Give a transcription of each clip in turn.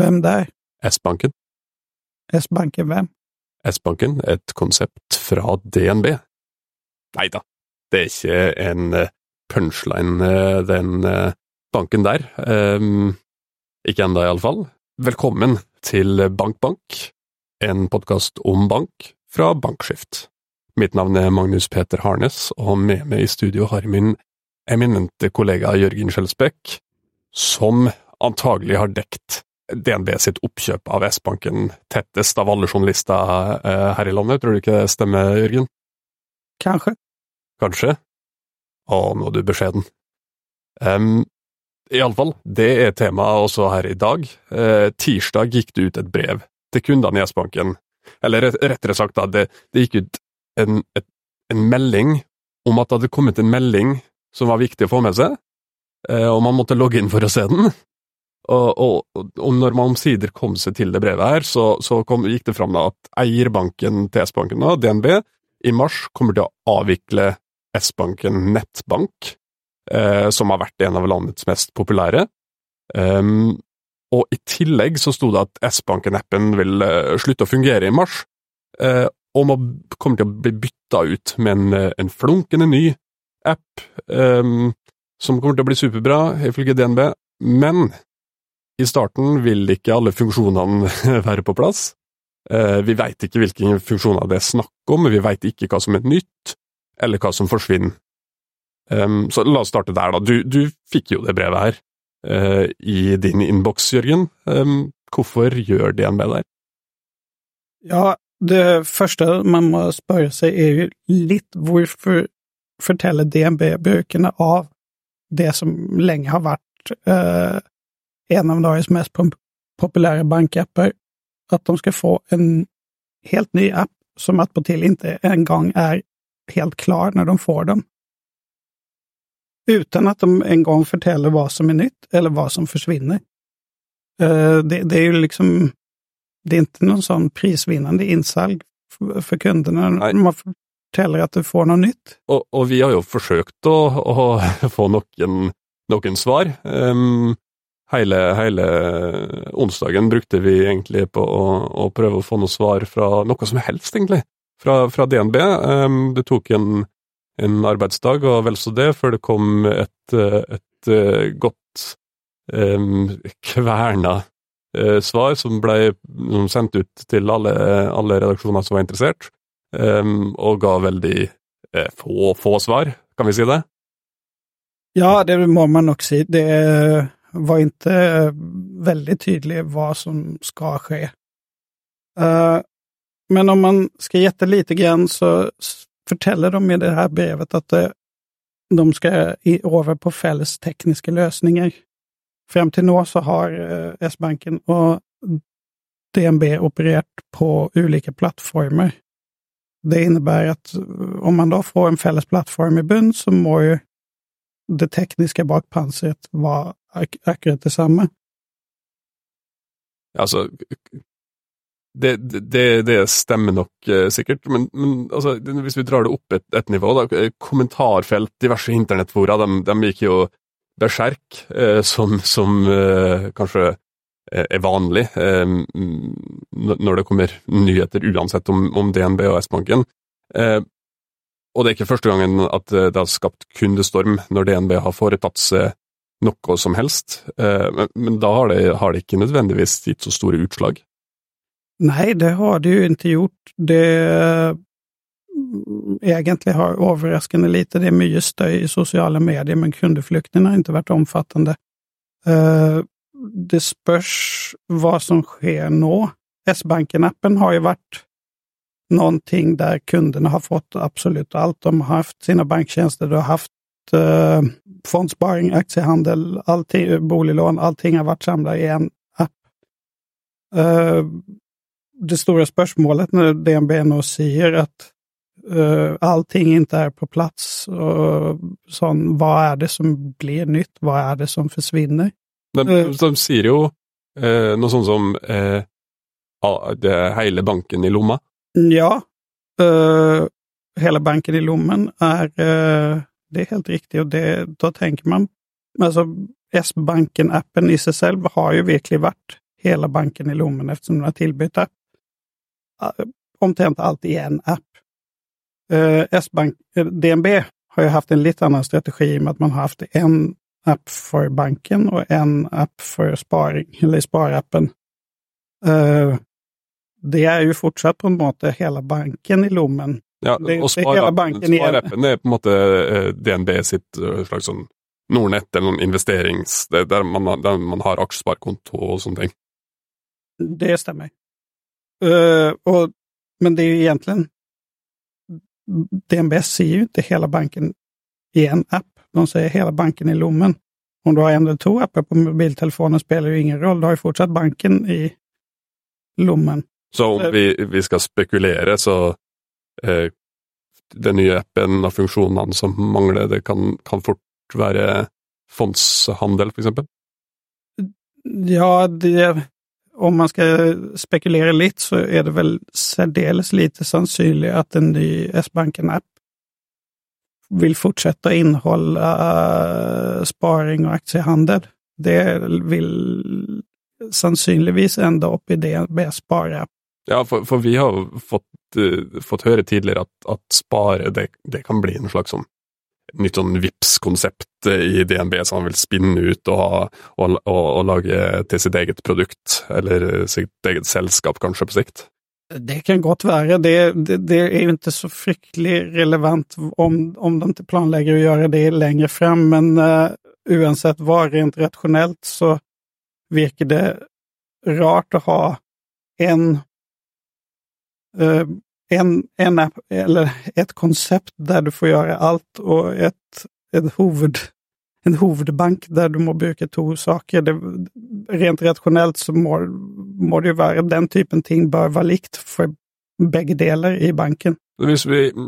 Vem där? S-banken. S-banken vem? S-banken, et konsept fra DNB. Nei da, det er ikke en eh, punchline, eh, den eh, banken der. Um, ikke ennå, iallfall. Velkommen til Bank Bank, en podkast om bank fra Bankskift. Mitt navn er Magnus Peter Harnes, og med meg i studio har min eminente kollega Jørgen Skjelsbekk, som antagelig har dekt DNB sitt oppkjøp av S-banken tettest av alle journalister eh, her i landet. Tror du ikke det stemmer, Jørgen? Kanske. Kanskje? Å, nå er du beskjeden. Um, Iallfall, det er temaet også her i dag. Eh, tirsdag gikk det ut et brev til kundene i S-banken. Eller rettere sagt, da, det, det gikk ut en, et, en, melding om at det hadde kommet en melding som var viktig å få med seg, eh, og man måtte logge inn for å se den. Og, og, og når man omsider kom seg til det brevet her, så, så kom, gikk det fram da at eierbanken til S-banken, DNB, i mars kommer til å avvikle S-banken Nettbank, eh, som har vært en av landets mest populære. Um, og i tillegg så sto det at S-banken-appen vil uh, slutte å fungere i mars, uh, og må, kommer til å bli bytta ut med en, en flunkende ny app, um, som kommer til å bli superbra, ifølge DNB. Men i starten vil ikke alle funksjonene være på plass. Eh, vi veit ikke hvilke funksjoner det er snakk om, vi veit ikke hva som er nytt, eller hva som forsvinner. Så la oss starte der, da. Du, du fikk jo det brevet her eh, i din innboks, Jørgen. Hvorfor gjør DNB det? Ja, det første man må spørre seg, er jo litt hvorfor forteller DNB brukerne av det som lenge har vært eh, en av Norges mest populära bankapper, att de ska få en helt ny app som attpåtil inte en gång är helt klar när de får den. Utan att de en gång förtäller vad som är nytt eller vad som försvinner. Eh, det, det är ju liksom, det är inte någon sån prisvinnande insalg för kunderna. Nej. Man forteller at du får noe nytt. Og, og vi har jo forsøkt å, å få noen, noen svar. Um, hele, hele onsdagen brukte vi egentlig på å, å, prøve å få noe svar fra noe som helst, egentlig, fra, fra DNB. Um, ehm, det tok en, en, arbeidsdag, og vel så det, før det kom et, et, eh, godt um, kverna uh, svar som ble sendt ut til alle, alle redaksjoner som var interessert, um, og ga veldig uh, få, få svar, kan vi si det? Ja, det må man nok si. Det er var inte eh, väldigt tydlig vad som ska ske. Eh, men om man ska gätta lite grann så förtäller de i det här brevet att eh, de ska över på fälles tekniska lösningar. Fram till nu så har S-banken och DNB opererat på olika plattformar. Det innebär att om man då får en fälles plattform i bund så må ju det tekniska bakpansret var ak akkurat det Alltså, Altså, det, det, det stemmer nok eh, sikkert, men, men altså, hvis vi drar det opp et, et nivå, da, eh, kommentarfelt, diverse internettfora, de, de gikk jo berserk, eh, som, som eh, kanskje eh, er vanlig eh, når det kommer nyheter uansett om, om DNB og S-banken. Eh, og det er ikke første gangen at eh, det har skapt kundestorm når DNB har foretatt seg noe som helst, eh, men, men da har det, har det, ikke nødvendigvis gitt så store utslag? Nei, det har det jo ikke gjort. Det mm, egentlig har overraskende lite. Det er mye støy i sosiale medier, men kundeflukten har ikke vært omfattende. Eh, det spørs hva som skjer nå. S-banken-appen har jo vært noe der kundene har fått absolutt alt. De har hatt sine banktjenester, de har hatt eh, fondsparing, aktiehandel, allting, boliglån, allting har vært samla i en app. Eh, det store spørsmålet når DNB nå sier at uh, allting ikke er på plass, og sånn, hva er det som blir nytt, hva er det som forsvinner? De, uh, de sier jo uh, noe sånt som uh, det er hele banken i lomma? Ja. Eh, hela banken i lommen er eh, det är helt riktig, Och det, då tänker man alltså S-banken-appen i sig själv har ju verkligen varit hela banken i lommen eftersom den har tillbytt app. Eh, omtrent allt i en app. Uh, S-bank, DNB har ju haft en lite annan strategi i och med att man har haft en app för banken och en app för sparing, eller sparappen. Uh, det är ju fortsatt på något måte hela banken i lommen. Ja, det, banken sparappen er på en måte eh, DNB sitt eh, slags sånn Nordnett eller noen investerings... Der man, der man har aksjesparekonto og sånne ting. Det stämmer. Uh, och, men det är ju egentligen DNB ser ju inte hela banken i en app. De säger hela banken i lommen. Om du har en eller två appar på mobiltelefonen spelar ju ingen roll. Du har ju fortsatt banken i lommen. Så om vi, vi ska spekulera så eh, den nya appen och funktionerna som manglar, det kan, kan fort vara fondshandel exempel? Ja, det, om man ska spekulera lite så är det väl särdeles lite sannolikt att en ny S-banken-app vill fortsätta innehålla uh, sparing och aktiehandel. Det vill sannolikt ända upp i DNB Sparapp. Ja, för, för, vi har fått, uh, fått höra tidigare att, att spara, det, det kan bli en slags som nytt sånn VIPS-konsept eh, i DNB som man vill spinne ut och ha, och og, og, lage til sitt eget produkt, eller eh, sitt eget sällskap kanske på sikt? Det kan gott vara. Det, det, det, är ju inte så fruktansvärt relevant om, om de inte planlägger att göra det längre fram, men uh, oavsett vad, rent rationellt så verkar det rart att ha en en, en app, eller ett koncept där du får göra allt och ett, ett huvud, en huvudbank där du må bruka två saker. Det, rent rationellt så må, må det ju vara den typen ting bör vara likt för bägge delar i banken. Om vi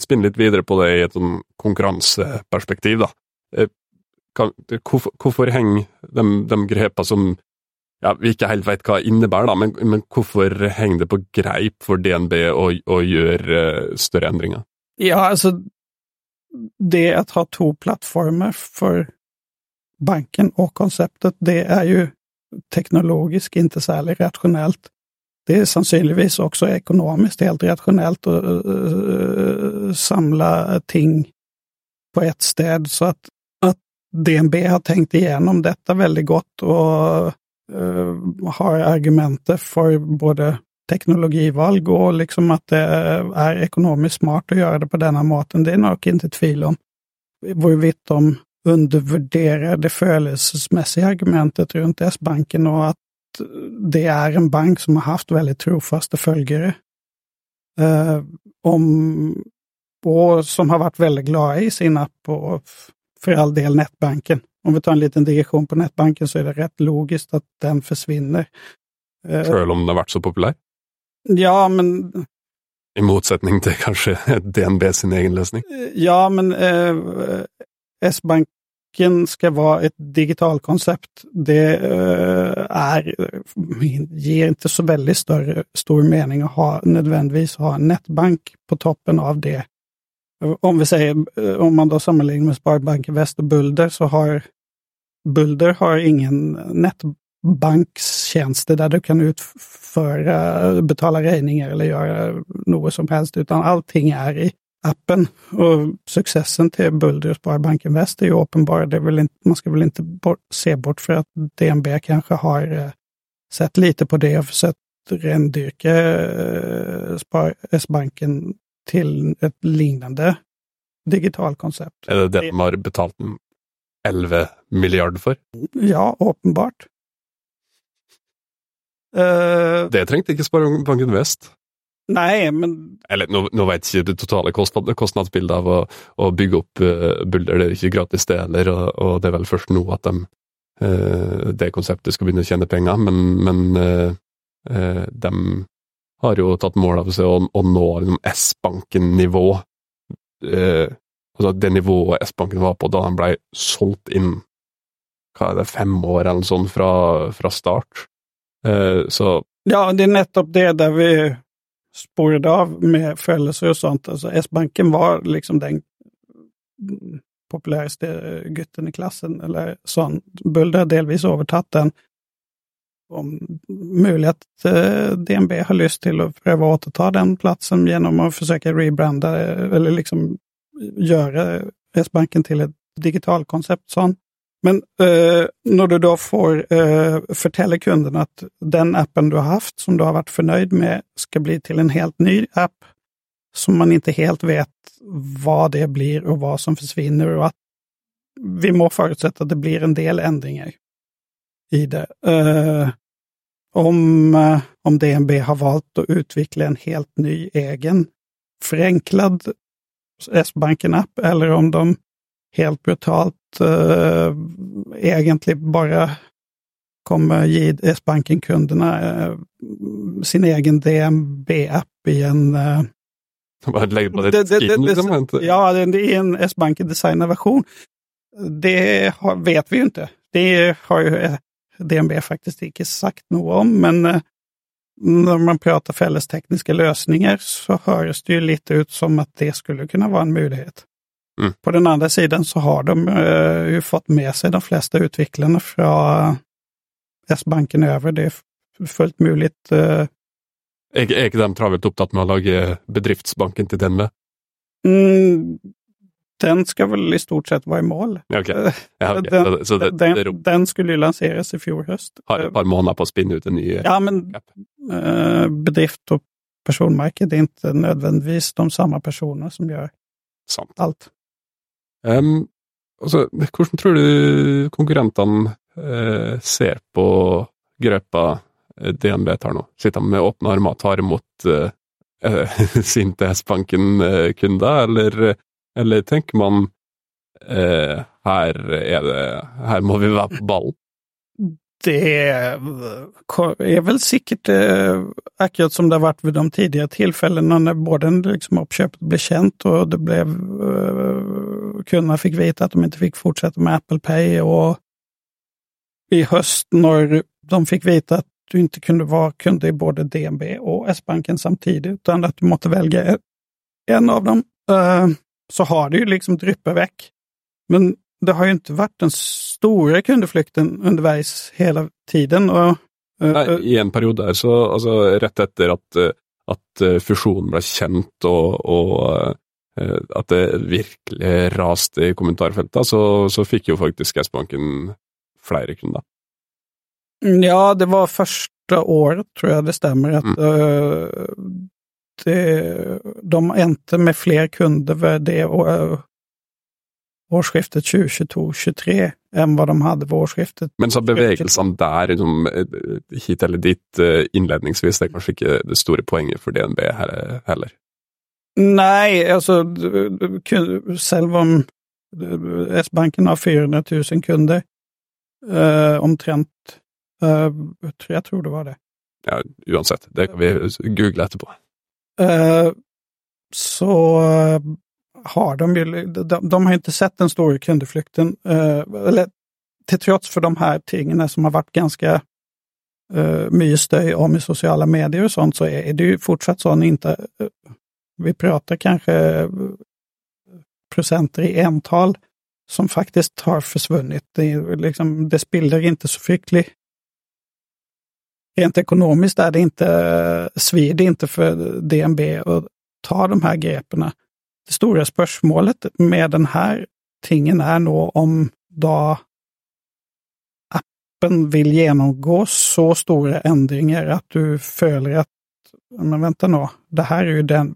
spinner lite vidare på det i ett konkurrensperspektiv, då. Kan, varför hänger de, de grepa som ja, vi ikke helt vet hva det innebærer, da, men, men hvorfor henger det på greip for DNB å, å gjøre eh, større endringer? Ja, alltså det att ha två plattformar för banken och konceptet, det är ju teknologiskt inte särskilt rationellt. Det är sannolikt också ekonomiskt helt rationellt att uh, samla ting på ett ställe, Så att, att DNB har tänkt igenom detta väldigt gott och Eh, har argumentet för både teknologivalg och liksom att det är ekonomiskt smart att göra det på denna maten. Det är nog inte tvivel om. Hvorvidt de undervärderar det födelsemässiga argumentet runt S-banken och att det är en bank som har haft väldigt trofasta följare. Eh, om, och som har varit väldigt glada i sin app och för all del nätbanken om vi tar en liten digression på nätbanken så är det rätt logiskt att den försvinner. Själv eh, om den har varit så populär? Ja, men... I motsättning till kanske DNB sin egen lösning? Ja, men eh, S-banken ska vara ett digitalkoncept. Det eh, är, ger inte så väldigt större, stor mening att ha, nödvändigtvis ha en nätbank på toppen av det. Om vi säger, eh, om man då sammanlignar med Sparbanken Väst och Bulder så har Bulder har ingen nätbankstjänster där du kan utföra, betala räkningar eller göra något som helst, utan allting är i appen. Och successen till Bulder och Sparbanken Väst är ju uppenbar. Det är väl inte, man ska väl inte bort, se bort för att DNB kanske har eh, sett lite på det och försökt rendyrka eh, S-banken till ett liknande digitalkoncept. Är det det de har betalt 11 miljarder för? Ja, uppenbart. Uh, det trengte ikke Sparebanken Vest. Nej, men... Eller nå, nå vet ikke det totale kostnad, kostnadsbildet av å, å bygge opp uh, Bulder. Det er ikke gratis, det heller. Og, og, det er vel først nå at de, uh, det konseptet skal begynne å tjene penger. Men, men de har jo tatt mål av seg å, å nå liksom, S-banken-nivå altså det nivået S-banken var på da den ble solgt inn hva er det, fem år eller noe sånt fra, fra start. Eh, så Ja, det är nettopp det där vi spårade av med födelser och sånt. Alltså S-banken var liksom den populäraste gutten i klassen eller sånt. Bulder har delvis övertagit den. om möjligt att eh, DNB har lust till att pröva återta den platsen genom att försöka rebranda eller liksom göra S-banken till ett digitalkoncept. Sånt. Men eh, när du då får eh, förtälla kunden att den appen du har haft som du har varit förnöjd med ska bli till en helt ny app som man inte helt vet vad det blir och vad som försvinner och att vi må förutsätta att det blir en del ändringar i det. Eh, om, eh, om DNB har valt att utveckla en helt ny egen förenklad S-banken-app eller om de helt brutalt uh, egentligen bara kommer ge S-banken-kunderna uh, sin egen DNB-app i en uh, bara lägga på det, det, det, det, liksom. Ja, det är en S-banken designad version. Det har, vet vi ju inte. Det har ju DNB faktiskt inte sagt något om, men när man pratar fällestekniska lösningar så hörs det ju lite ut som att det skulle kunna vara en möjlighet. Mm. På den andra sidan så har de uh, ju fått med sig de flesta utvecklarna från S-banken över. Det är fullt möjligt. Är, är de travelt upptatt med att laga bedriftsbanken till den med? Mm, den ska väl i stort sett vara i mål. Okay. Ja, okay. Den, så det, den, det den, skulle ju lanseras i fjol höst. Har ett par månader på att spinna ut en ny Ja, men äh, bedrift och personmärke, det är inte nödvändigtvis de samma personer som gör Sant. allt. Um, alltså, hur tror du konkurrenterna uh, ser på greppa eh, DNB tar nu? Sitter de med öppna armar och tar emot uh, sin TS-banken-kunder eller eller tänker man eh, här, är det, här må vi vara på ball? Det är väl säkert eh, akkurat som det har varit vid de tidigare tillfällena när både liksom uppköpet blev känt och det blev eh, kunderna fick veta att de inte fick fortsätta med Apple Pay och i höst när de fick veta att du inte kunde vara kund i både DNB och S-banken samtidigt utan att du måste välja en av dem. Uh, så har det ju liksom dryppat väck. Men det har ju inte varit den stora kundflykten underveis hela tiden. Och, uh, Nej, I en period där, så alltså, rätt efter att, eh, att fusionen blev känt och, och uh, att det verkligen raste i kommentarfältet, så, så fick ju faktiskt S-banken flera kunder. Ja, det var första året tror jag det stämmer. att mm. uh, de är inte med fler kunder vid det årsskiftet 2022-23 än vad de hade vid årsskiftet. Men så bevegelsen där, liksom, hit eller dit eh, inledningsvis, det är kanske inte det stora poängen för DNB heller? Nej, alltså själv om S-banken har 400 000 kunder, eh, omtrent, eh, jag tror det var det. Ja, oavsett, det kan vi googla efterpå. Eh, så eh, har de ju, de, de, har inte sett den stora kundflykten. Eh, eller till trots för de här tingen som har varit ganska uh, mycket stöj om i sociala medier och sånt så är, det ju fortsatt så att inte, vi pratar kanske procenter i ental som faktiskt har försvunnit. Det, liksom, det spiller inte så fryktligt rent ekonomiskt är det inte, eh, svider inte för DNB att ta de här grepen. Det stora spörsmålet med den här tingen är nog om då appen vill genomgå så stora ändringar att du följer att, men vänta nu, det här är ju den,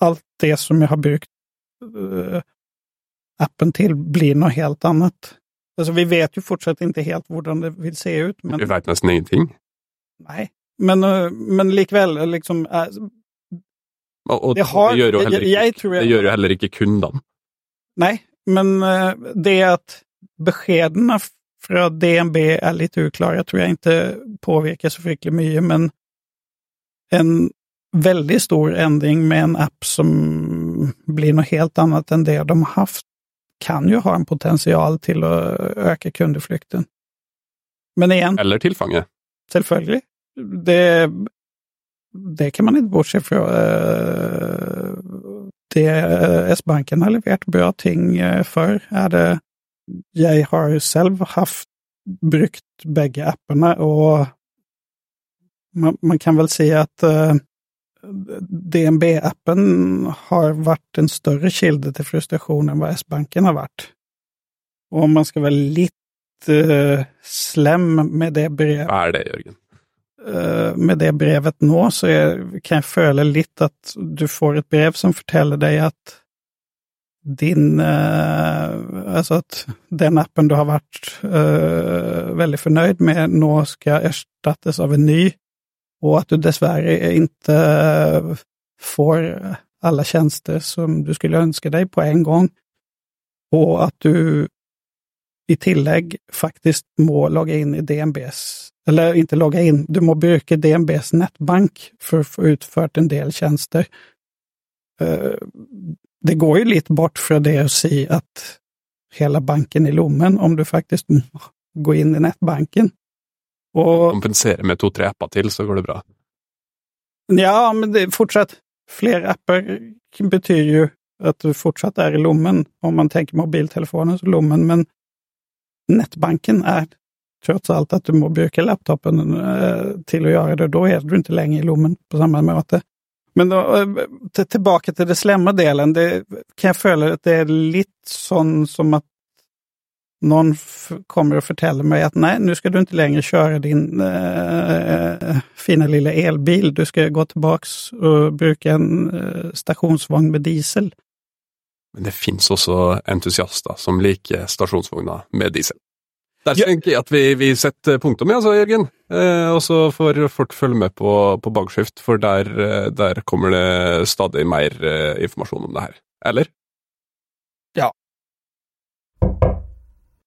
allt det som jag har byggt uh, eh, appen till blir något helt annat. Alltså vi vet ju fortsatt inte helt hur det vill se ut. Men... Det vet nästan ingenting. Nej, men, eh, men likväl liksom. Äh, och, det, har, det gör ju heller, jag, jag, jag, det gör ju heller inte kunden. Nej, men äh, det att beskeden från DNB är lite oklara. Tror jag inte påverkar så mycket mycket, men en väldigt stor ändring med en app som blir något helt annat än det de haft kan ju ha en potential till att öka kundflykten. Men igen. Eller tillfånge. Självföljd. Det, det kan man inte bortse från. Eh, det eh, S-banken har levererat bra ting eh, för är det. Jag har själv haft brukt bägge apparna och man, man kan väl säga att eh, DNB-appen har varit en större kilde till frustration än vad S-banken har varit. Och om man ska vara lite uh, slem med det brevet. Vad är det Jörgen? Uh, med det brevet nå så är, kan jag följa lite att du får ett brev som förtäller dig att din, uh, alltså att den appen du har varit uh, väldigt förnöjd med nå ska ersättas av en ny och att du dessvärre inte får alla tjänster som du skulle önska dig på en gång. Och att du i tillägg faktiskt må logga in i DNBs, eller inte logga in, du må bruka DNBs nätbank för att få utfört en del tjänster. Eh, det går ju lite bort från det att säga att hela banken är lommen om du faktiskt går in i nätbanken. Och, Kompensera med två, tre appar till så går det bra. Ja, men det är fortsatt. Fler appar betyder ju att du fortsatt är i lommen. Om man tänker mobiltelefonen så lommen. Men nätbanken är trots allt att du må bruka laptopen eh, till att göra det. Då är du inte längre i lommen på samma möte. Men då, eh, tillbaka till det slemma delen. Det kan jag följa att det är lite sån som att någon kommer och förtäller mig att nej, nu ska du inte längre köra din äh, fina lilla elbil. Du ska gå tillbaks och bruka en äh, stationsvagn med diesel. Men det finns också entusiaster som liker stationsvagnar med diesel. Ja. tänker jag att vi, vi sätter punktum alltså, Jörgen. Eh, och så får folk följa med på, på Bagskift, för där, där kommer det stadigt mer information om det här. Eller? Ja.